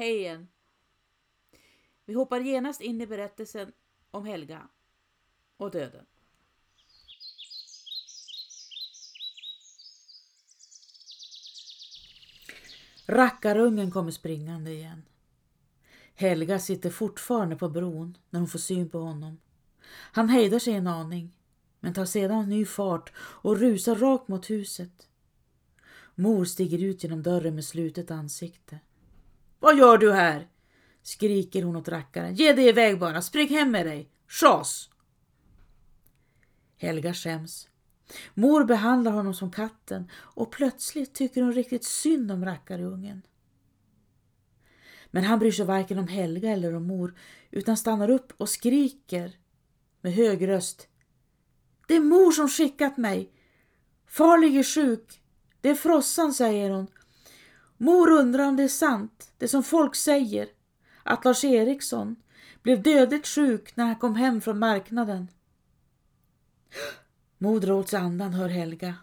Hej igen! Vi hoppar genast in i berättelsen om Helga och döden. Rackarungen kommer springande igen. Helga sitter fortfarande på bron när hon får syn på honom. Han hejdar sig en aning, men tar sedan ny fart och rusar rakt mot huset. Mor stiger ut genom dörren med slutet ansikte. Vad gör du här? skriker hon åt rackaren. Ge dig iväg bara, spring hem med dig. Schas! Helga skäms. Mor behandlar honom som katten och plötsligt tycker hon riktigt synd om rackarungen. Men han bryr sig varken om Helga eller om mor utan stannar upp och skriker med hög röst. Det är mor som skickat mig. Far ligger sjuk. Det är frossan, säger hon. Mor undrar om det är sant, det som folk säger, att Lars Eriksson blev dödligt sjuk när han kom hem från marknaden. Mor drar åt sig andan, hör Helga.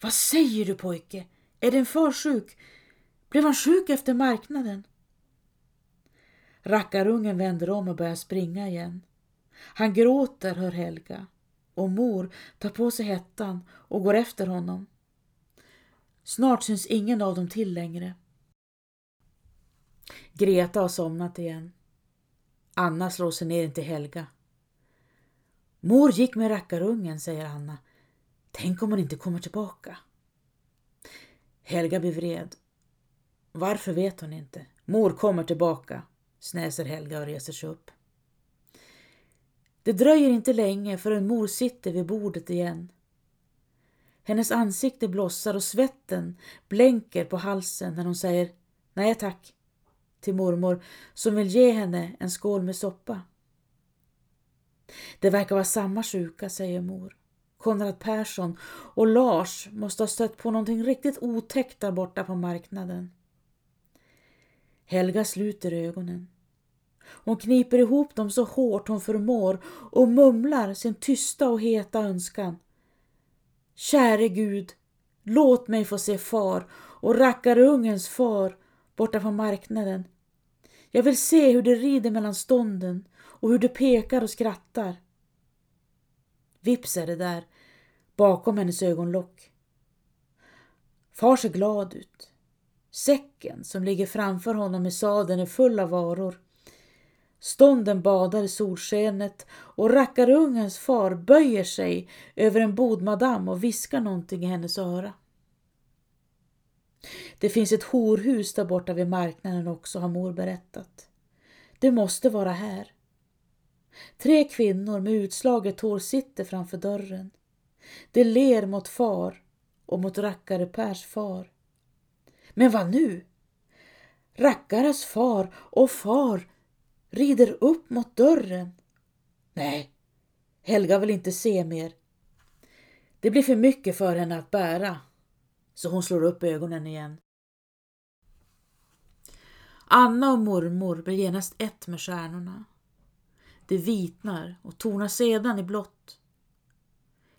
Vad säger du pojke? Är din far sjuk? Blev han sjuk efter marknaden? Rackarungen vänder om och börjar springa igen. Han gråter, hör Helga, och mor tar på sig hettan och går efter honom. Snart syns ingen av dem till längre. Greta har somnat igen. Anna slår sig ner till Helga. Mor gick med rackarungen, säger Anna. Tänk om hon inte kommer tillbaka. Helga blir vred. Varför vet hon inte. Mor kommer tillbaka, snäser Helga och reser sig upp. Det dröjer inte länge förrän mor sitter vid bordet igen. Hennes ansikte blossar och svetten blänker på halsen när hon säger nej tack till mormor som vill ge henne en skål med soppa. Det verkar vara samma sjuka, säger mor. Konrad Persson och Lars måste ha stött på någonting riktigt otäckt där borta på marknaden. Helga sluter ögonen. Hon kniper ihop dem så hårt hon förmår och mumlar sin tysta och heta önskan. Käre Gud, låt mig få se far och rackarungens far borta på marknaden. Jag vill se hur det rider mellan stånden och hur det pekar och skrattar. Vips är det där, bakom hennes ögonlock. Far ser glad ut. Säcken som ligger framför honom i sadeln är full av varor. Stånden badar i solskenet och rackarungens far böjer sig över en bodmadam och viskar någonting i hennes öra. Det finns ett horhus där borta vid marknaden också, har mor berättat. Det måste vara här. Tre kvinnor med utslaget hår sitter framför dörren. De ler mot far och mot rackare Pers far. Men vad nu? Rackares far och far rider upp mot dörren. Nej, Helga vill inte se mer. Det blir för mycket för henne att bära, så hon slår upp ögonen igen. Anna och mormor blir genast ett med stjärnorna. Det vitnar och tonar sedan i blått.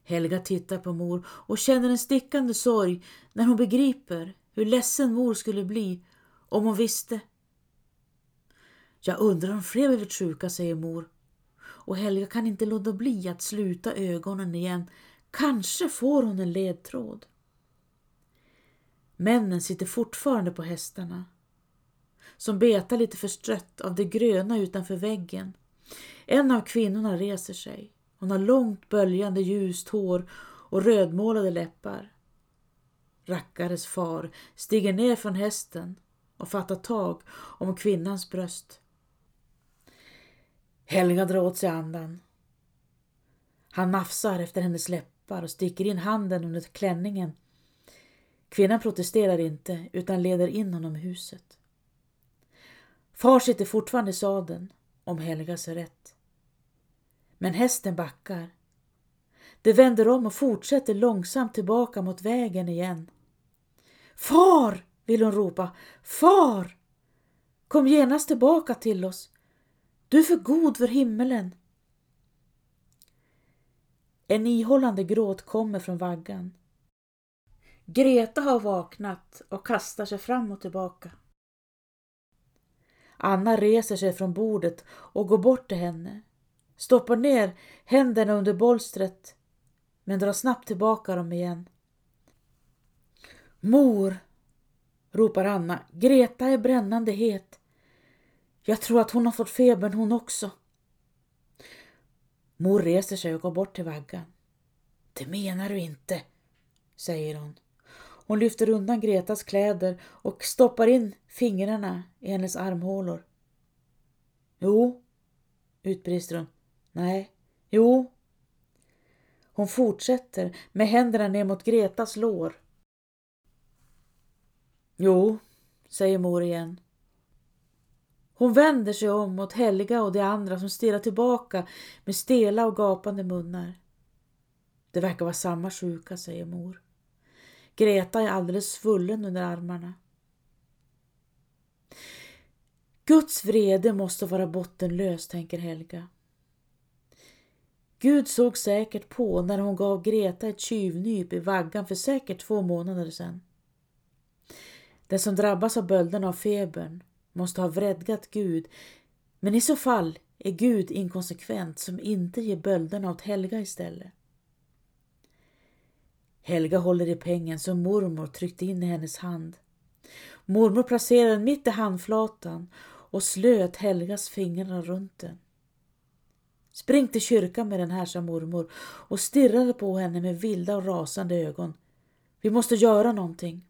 Helga tittar på mor och känner en stickande sorg när hon begriper hur ledsen mor skulle bli om hon visste jag undrar om fler blivit sjuka, säger mor. Och Helga kan inte låta bli att sluta ögonen igen. Kanske får hon en ledtråd. Männen sitter fortfarande på hästarna som betar lite förstrött av det gröna utanför väggen. En av kvinnorna reser sig. Hon har långt böljande ljust hår och rödmålade läppar. Rackares far stiger ner från hästen och fattar tag om kvinnans bröst. Helga drar åt sig andan. Han nafsar efter hennes läppar och sticker in handen under klänningen. Kvinnan protesterar inte utan leder in honom i huset. Far sitter fortfarande i sadeln, om Helga ser rätt. Men hästen backar. Det vänder om och fortsätter långsamt tillbaka mot vägen igen. Far! vill hon ropa. Far! Kom genast tillbaka till oss. Du är för god för himmelen. En ihållande gråt kommer från vaggan. Greta har vaknat och kastar sig fram och tillbaka. Anna reser sig från bordet och går bort till henne. Stoppar ner händerna under bolstret men drar snabbt tillbaka dem igen. Mor, ropar Anna, Greta är brännande het. Jag tror att hon har fått febern hon också. Mor reser sig och går bort till vaggan. Det menar du inte, säger hon. Hon lyfter undan Gretas kläder och stoppar in fingrarna i hennes armhålor. Jo, utbrister hon. Nej, jo. Hon fortsätter med händerna ner mot Gretas lår. Jo, säger mor igen. Hon vänder sig om mot Helga och de andra som stirrar tillbaka med stela och gapande munnar. Det verkar vara samma sjuka, säger mor. Greta är alldeles svullen under armarna. Guds vrede måste vara bottenlös, tänker Helga. Gud såg säkert på när hon gav Greta ett tjuvnyp i vaggan för säkert två månader sedan. Den som drabbas av bölden av febern måste ha vredgat Gud, men i så fall är Gud inkonsekvent som inte ger bölderna åt Helga istället. Helga håller i pengen som mormor tryckte in i hennes hand. Mormor placerade den mitt i handflatan och slöt Helgas fingrar runt den. Spring till kyrkan med den här, sa mormor och stirrade på henne med vilda och rasande ögon. Vi måste göra någonting.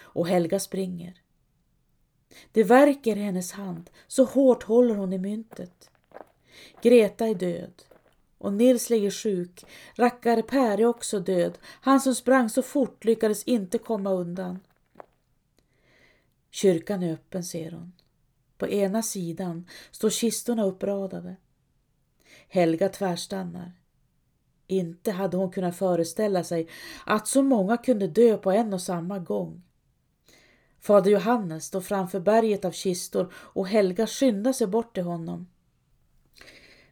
Och Helga springer. Det verkar i hennes hand, så hårt håller hon i myntet. Greta är död. Och Nils ligger sjuk. Rackare Per är också död. Han som sprang så fort lyckades inte komma undan. Kyrkan är öppen, ser hon. På ena sidan står kistorna uppradade. Helga tvärstannar. Inte hade hon kunnat föreställa sig att så många kunde dö på en och samma gång. Fader Johannes står framför berget av kistor och Helga skyndar sig bort till honom.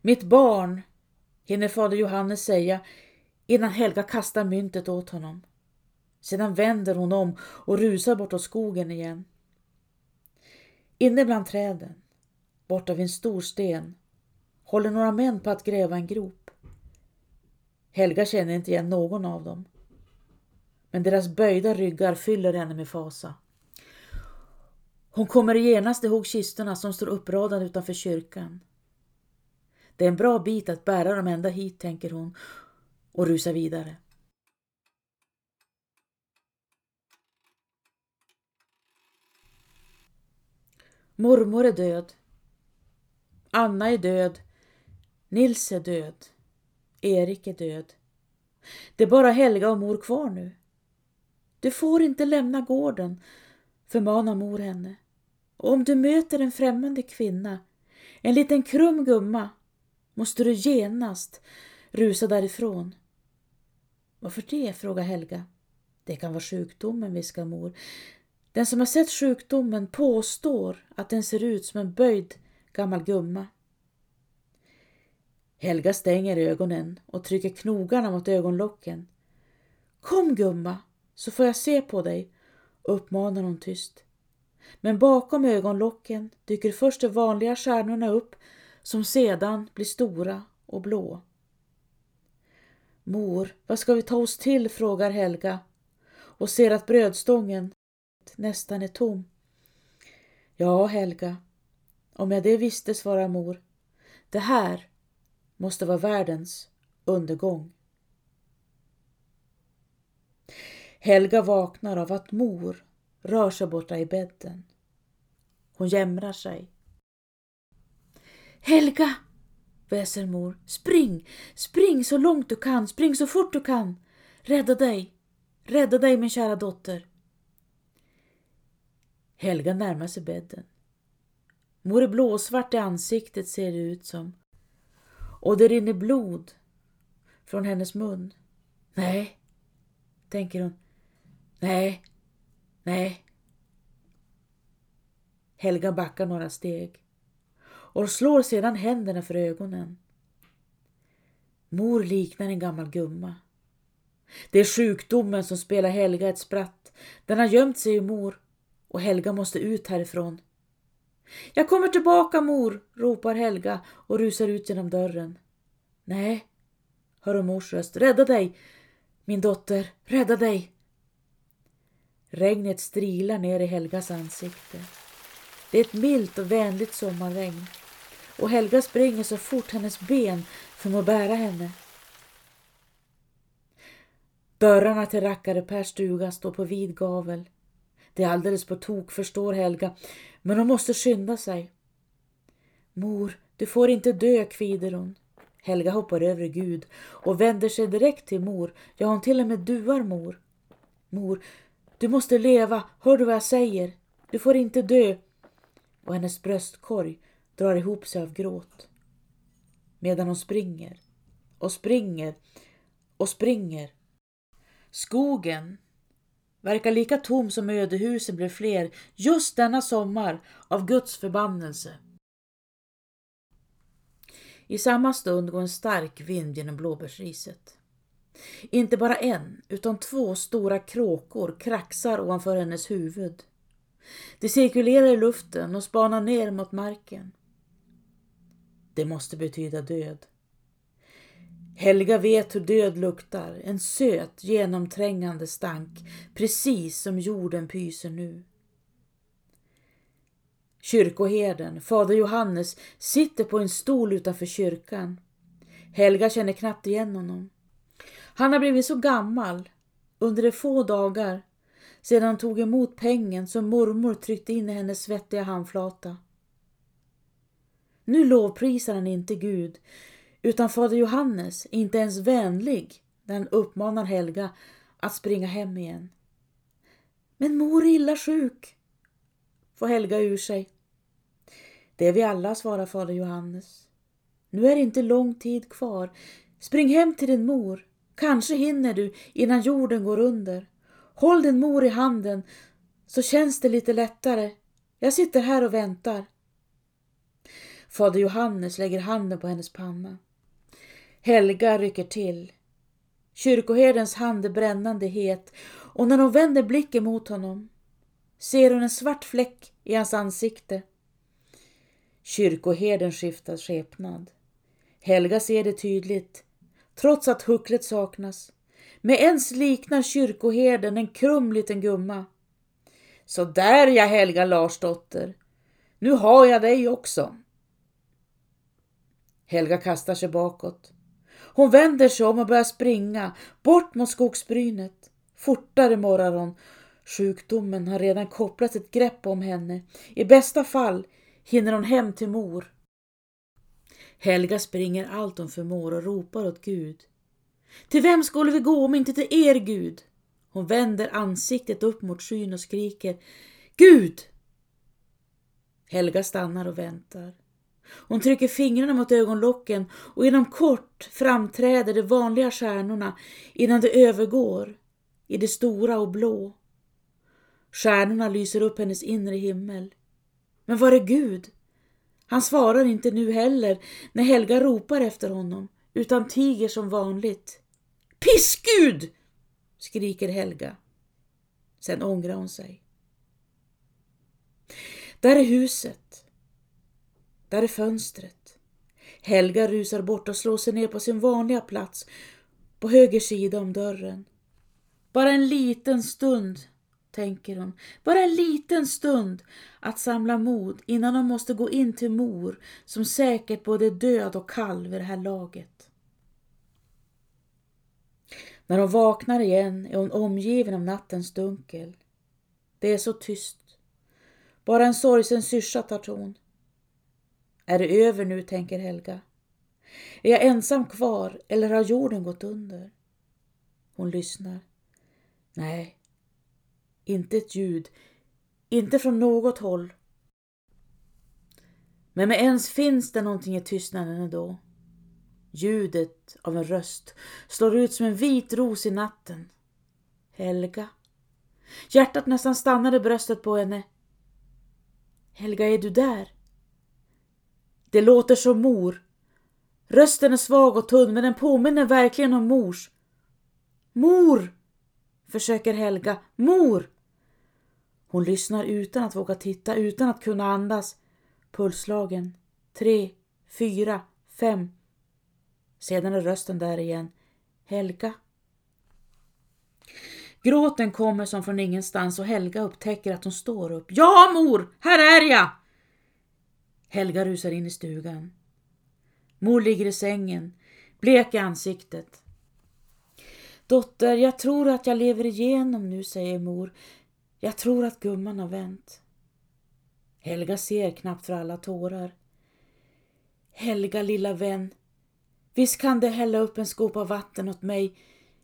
Mitt barn, hinner fader Johannes säga innan Helga kastar myntet åt honom. Sedan vänder hon om och rusar bortåt skogen igen. Inne bland träden, borta vid en stor sten, håller några män på att gräva en grop. Helga känner inte igen någon av dem. Men deras böjda ryggar fyller henne med fasa. Hon kommer genast ihåg kistorna som står uppradade utanför kyrkan. Det är en bra bit att bära dem ända hit, tänker hon och rusar vidare. Mormor är död. Anna är död. Nils är död. Erik är död. Det är bara Helga och mor kvar nu. Du får inte lämna gården, förmanar mor henne. Och om du möter en främmande kvinna, en liten krum gumma, måste du genast rusa därifrån. Varför det? frågar Helga. Det kan vara sjukdomen, viskar mor. Den som har sett sjukdomen påstår att den ser ut som en böjd gammal gumma. Helga stänger ögonen och trycker knogarna mot ögonlocken. Kom gumma, så får jag se på dig, uppmanar hon tyst. Men bakom ögonlocken dyker först de vanliga stjärnorna upp som sedan blir stora och blå. Mor, vad ska vi ta oss till? frågar Helga och ser att brödstången nästan är tom. Ja, Helga, om jag det visste, svarar mor. Det här måste vara världens undergång. Helga vaknar av att mor rör sig borta i bädden. Hon jämrar sig. Helga! väser mor. Spring! Spring så långt du kan, spring så fort du kan. Rädda dig! Rädda dig min kära dotter. Helga närmar sig bädden. Mor är blåsvart i ansiktet ser det ut som. Och det rinner blod från hennes mun. Nej, tänker hon. Nej, nej. Helga backar några steg och slår sedan händerna för ögonen. Mor liknar en gammal gumma. Det är sjukdomen som spelar Helga ett spratt. Den har gömt sig i mor och Helga måste ut härifrån. Jag kommer tillbaka mor, ropar Helga och rusar ut genom dörren. Nej, hör hon mors röst. Rädda dig, min dotter, rädda dig. Regnet strilar ner i Helgas ansikte. Det är ett milt och vänligt sommarregn och Helga springer så fort hennes ben förmår bära henne. Dörrarna till rackare Pers stuga står på vid gavel. Det är alldeles på tok, förstår Helga, men hon måste skynda sig. Mor, du får inte dö, kvider hon. Helga hoppar över Gud och vänder sig direkt till mor. Ja, hon till och med duar mor. Mor, du måste leva, hör du vad jag säger? Du får inte dö. Och hennes bröstkorg drar ihop sig av gråt. Medan hon springer och springer och springer. Skogen verkar lika tom som ödehusen blev fler just denna sommar av Guds förbannelse. I samma stund går en stark vind genom blåbärsriset. Inte bara en, utan två stora kråkor kraxar ovanför hennes huvud. De cirkulerar i luften och spanar ner mot marken. Det måste betyda död. Helga vet hur död luktar, en söt genomträngande stank, precis som jorden pyser nu. Kyrkoherden, fader Johannes, sitter på en stol utanför kyrkan. Helga känner knappt igen honom. Han har blivit så gammal under de få dagar sedan han tog emot pengen som mormor tryckte in i hennes svettiga handflata. Nu lovprisar han inte Gud, utan fader Johannes är inte ens vänlig när han uppmanar Helga att springa hem igen. Men mor är illa sjuk, får Helga ur sig. Det är vi alla, svarar fader Johannes. Nu är det inte lång tid kvar. Spring hem till din mor. Kanske hinner du innan jorden går under. Håll din mor i handen så känns det lite lättare. Jag sitter här och väntar. Fader Johannes lägger handen på hennes panna. Helga rycker till. Kyrkoherdens hand är brännande het och när hon vänder blicken mot honom ser hon en svart fläck i hans ansikte. Kyrkoherden skiftar skepnad. Helga ser det tydligt, trots att hucklet saknas. Med ens liknar kyrkoherden en krum liten gumma. Så där ja, Helga Larsdotter. Nu har jag dig också. Helga kastar sig bakåt. Hon vänder sig om och börjar springa, bort mot skogsbrynet. Fortare morrar hon. Sjukdomen har redan kopplat ett grepp om henne. I bästa fall hinner hon hem till mor. Helga springer allt hon förmår och ropar åt Gud. Till vem skulle vi gå om inte till er Gud? Hon vänder ansiktet upp mot skyn och skriker Gud! Helga stannar och väntar. Hon trycker fingrarna mot ögonlocken och inom kort framträder de vanliga stjärnorna innan de övergår i det stora och blå. Stjärnorna lyser upp hennes inre himmel. Men var är Gud? Han svarar inte nu heller när Helga ropar efter honom, utan tiger som vanligt. Pissgud! skriker Helga. Sen ångrar hon sig. Där är huset. Där är fönstret. Helga rusar bort och slår sig ner på sin vanliga plats på höger sida om dörren. Bara en liten stund tänker hon. Bara en liten stund att samla mod innan hon måste gå in till mor som säkert både är död och kall vid det här laget. När hon vaknar igen är hon omgiven av nattens dunkel. Det är så tyst. Bara en sorgsen syrsa tar ton. Är det över nu, tänker Helga. Är jag ensam kvar eller har jorden gått under? Hon lyssnar. Nej, inte ett ljud, inte från något håll. Men med ens finns det någonting i tystnaden ändå. Ljudet av en röst slår ut som en vit ros i natten. Helga. Hjärtat nästan stannade i bröstet på henne. Helga, är du där? Det låter som mor. Rösten är svag och tunn men den påminner verkligen om mors. Mor! försöker Helga. Mor! Hon lyssnar utan att våga titta, utan att kunna andas. Pulsslagen. Tre, fyra, fem. Sedan är rösten där igen. Helga. Gråten kommer som från ingenstans och Helga upptäcker att hon står upp. Ja mor, här är jag! Helga rusar in i stugan. Mor ligger i sängen, blek i ansiktet. Dotter, jag tror att jag lever igenom nu, säger mor. Jag tror att gumman har vänt. Helga ser knappt för alla tårar. Helga, lilla vän, visst kan du hälla upp en skopa vatten åt mig.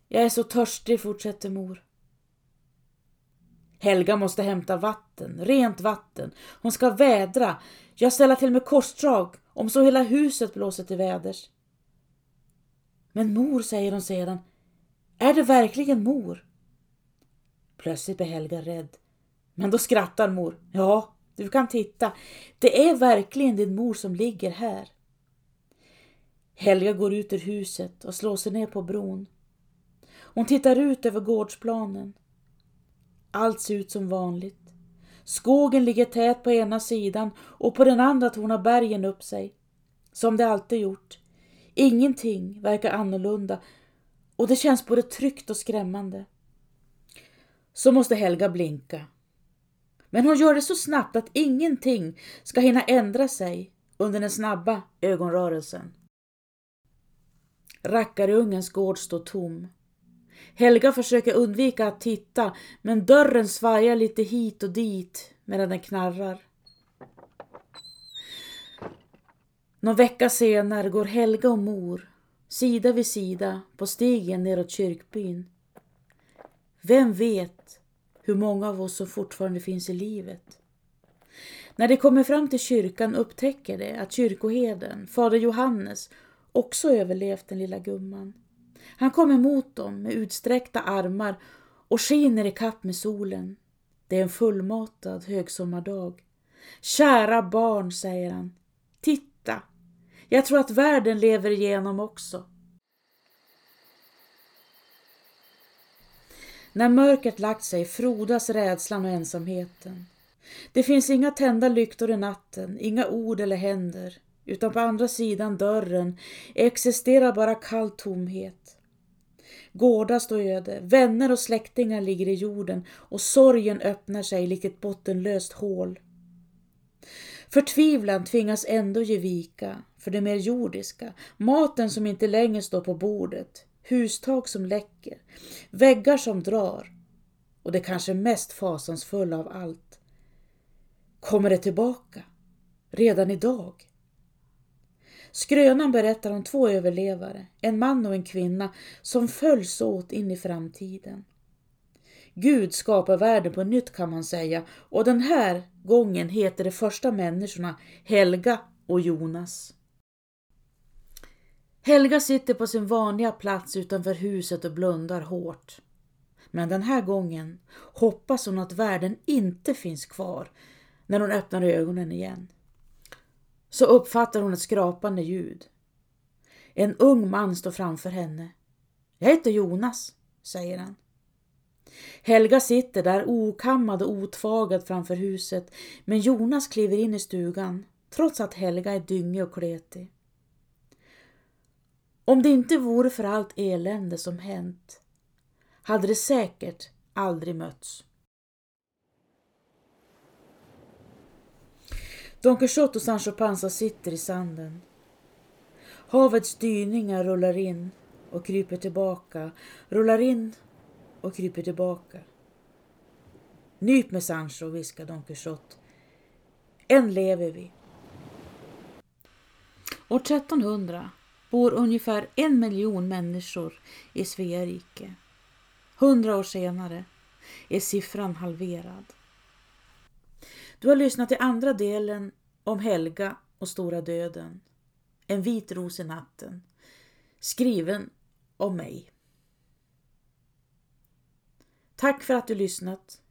Jag är så törstig, fortsätter mor. Helga måste hämta vatten, rent vatten. Hon ska vädra. Jag ställer till med korsdrag, om så hela huset blåser till väders. Men mor, säger hon sedan, är det verkligen mor? Plötsligt blir Helga rädd. Men då skrattar mor. Ja, du kan titta. Det är verkligen din mor som ligger här. Helga går ut ur huset och slår sig ner på bron. Hon tittar ut över gårdsplanen. Allt ser ut som vanligt. Skogen ligger tät på ena sidan och på den andra tornar bergen upp sig. Som det alltid gjort. Ingenting verkar annorlunda och det känns både tryggt och skrämmande. Så måste Helga blinka. Men hon gör det så snabbt att ingenting ska hinna ändra sig under den snabba ögonrörelsen. Rackarungens gård står tom. Helga försöker undvika att titta men dörren svajar lite hit och dit medan den knarrar. Någon vecka senare går Helga och mor sida vid sida på stigen neråt kyrkbyn. Vem vet hur många av oss som fortfarande finns i livet? När de kommer fram till kyrkan upptäcker de att kyrkoheden, fader Johannes, också överlevt den lilla gumman. Han kommer mot dem med utsträckta armar och skiner i kapp med solen. Det är en fullmatad högsommardag. Kära barn, säger han. Titta, jag tror att världen lever igenom också. När mörkret lagt sig frodas rädslan och ensamheten. Det finns inga tända lyktor i natten, inga ord eller händer, utan på andra sidan dörren existerar bara kall tomhet. Gårdar står öde, vänner och släktingar ligger i jorden och sorgen öppnar sig likt ett bottenlöst hål. Förtvivlan tvingas ändå ge vika för det mer jordiska, maten som inte längre står på bordet, hustak som läcker, väggar som drar och det kanske mest fasansfulla av allt. Kommer det tillbaka? Redan idag? Skrönan berättar om två överlevare, en man och en kvinna, som följs åt in i framtiden. Gud skapar världen på nytt kan man säga och den här gången heter de första människorna Helga och Jonas. Helga sitter på sin vanliga plats utanför huset och blundar hårt. Men den här gången hoppas hon att världen inte finns kvar när hon öppnar ögonen igen. Så uppfattar hon ett skrapande ljud. En ung man står framför henne. Jag heter Jonas, säger han. Helga sitter där okammad och otvagad framför huset men Jonas kliver in i stugan trots att Helga är dyngig och kletig. Om det inte vore för allt elände som hänt hade det säkert aldrig mötts. Don Quixote och Sancho Panza sitter i sanden. Havets dyningar rullar in och kryper tillbaka, rullar in och kryper tillbaka. Nyp med Sancho, viskar Don Quixote. Än lever vi. År 1300 bor ungefär en miljon människor i Svea rike. Hundra år senare är siffran halverad. Du har lyssnat till andra delen om Helga och stora döden. En vit ros i natten. Skriven av mig. Tack för att du lyssnat.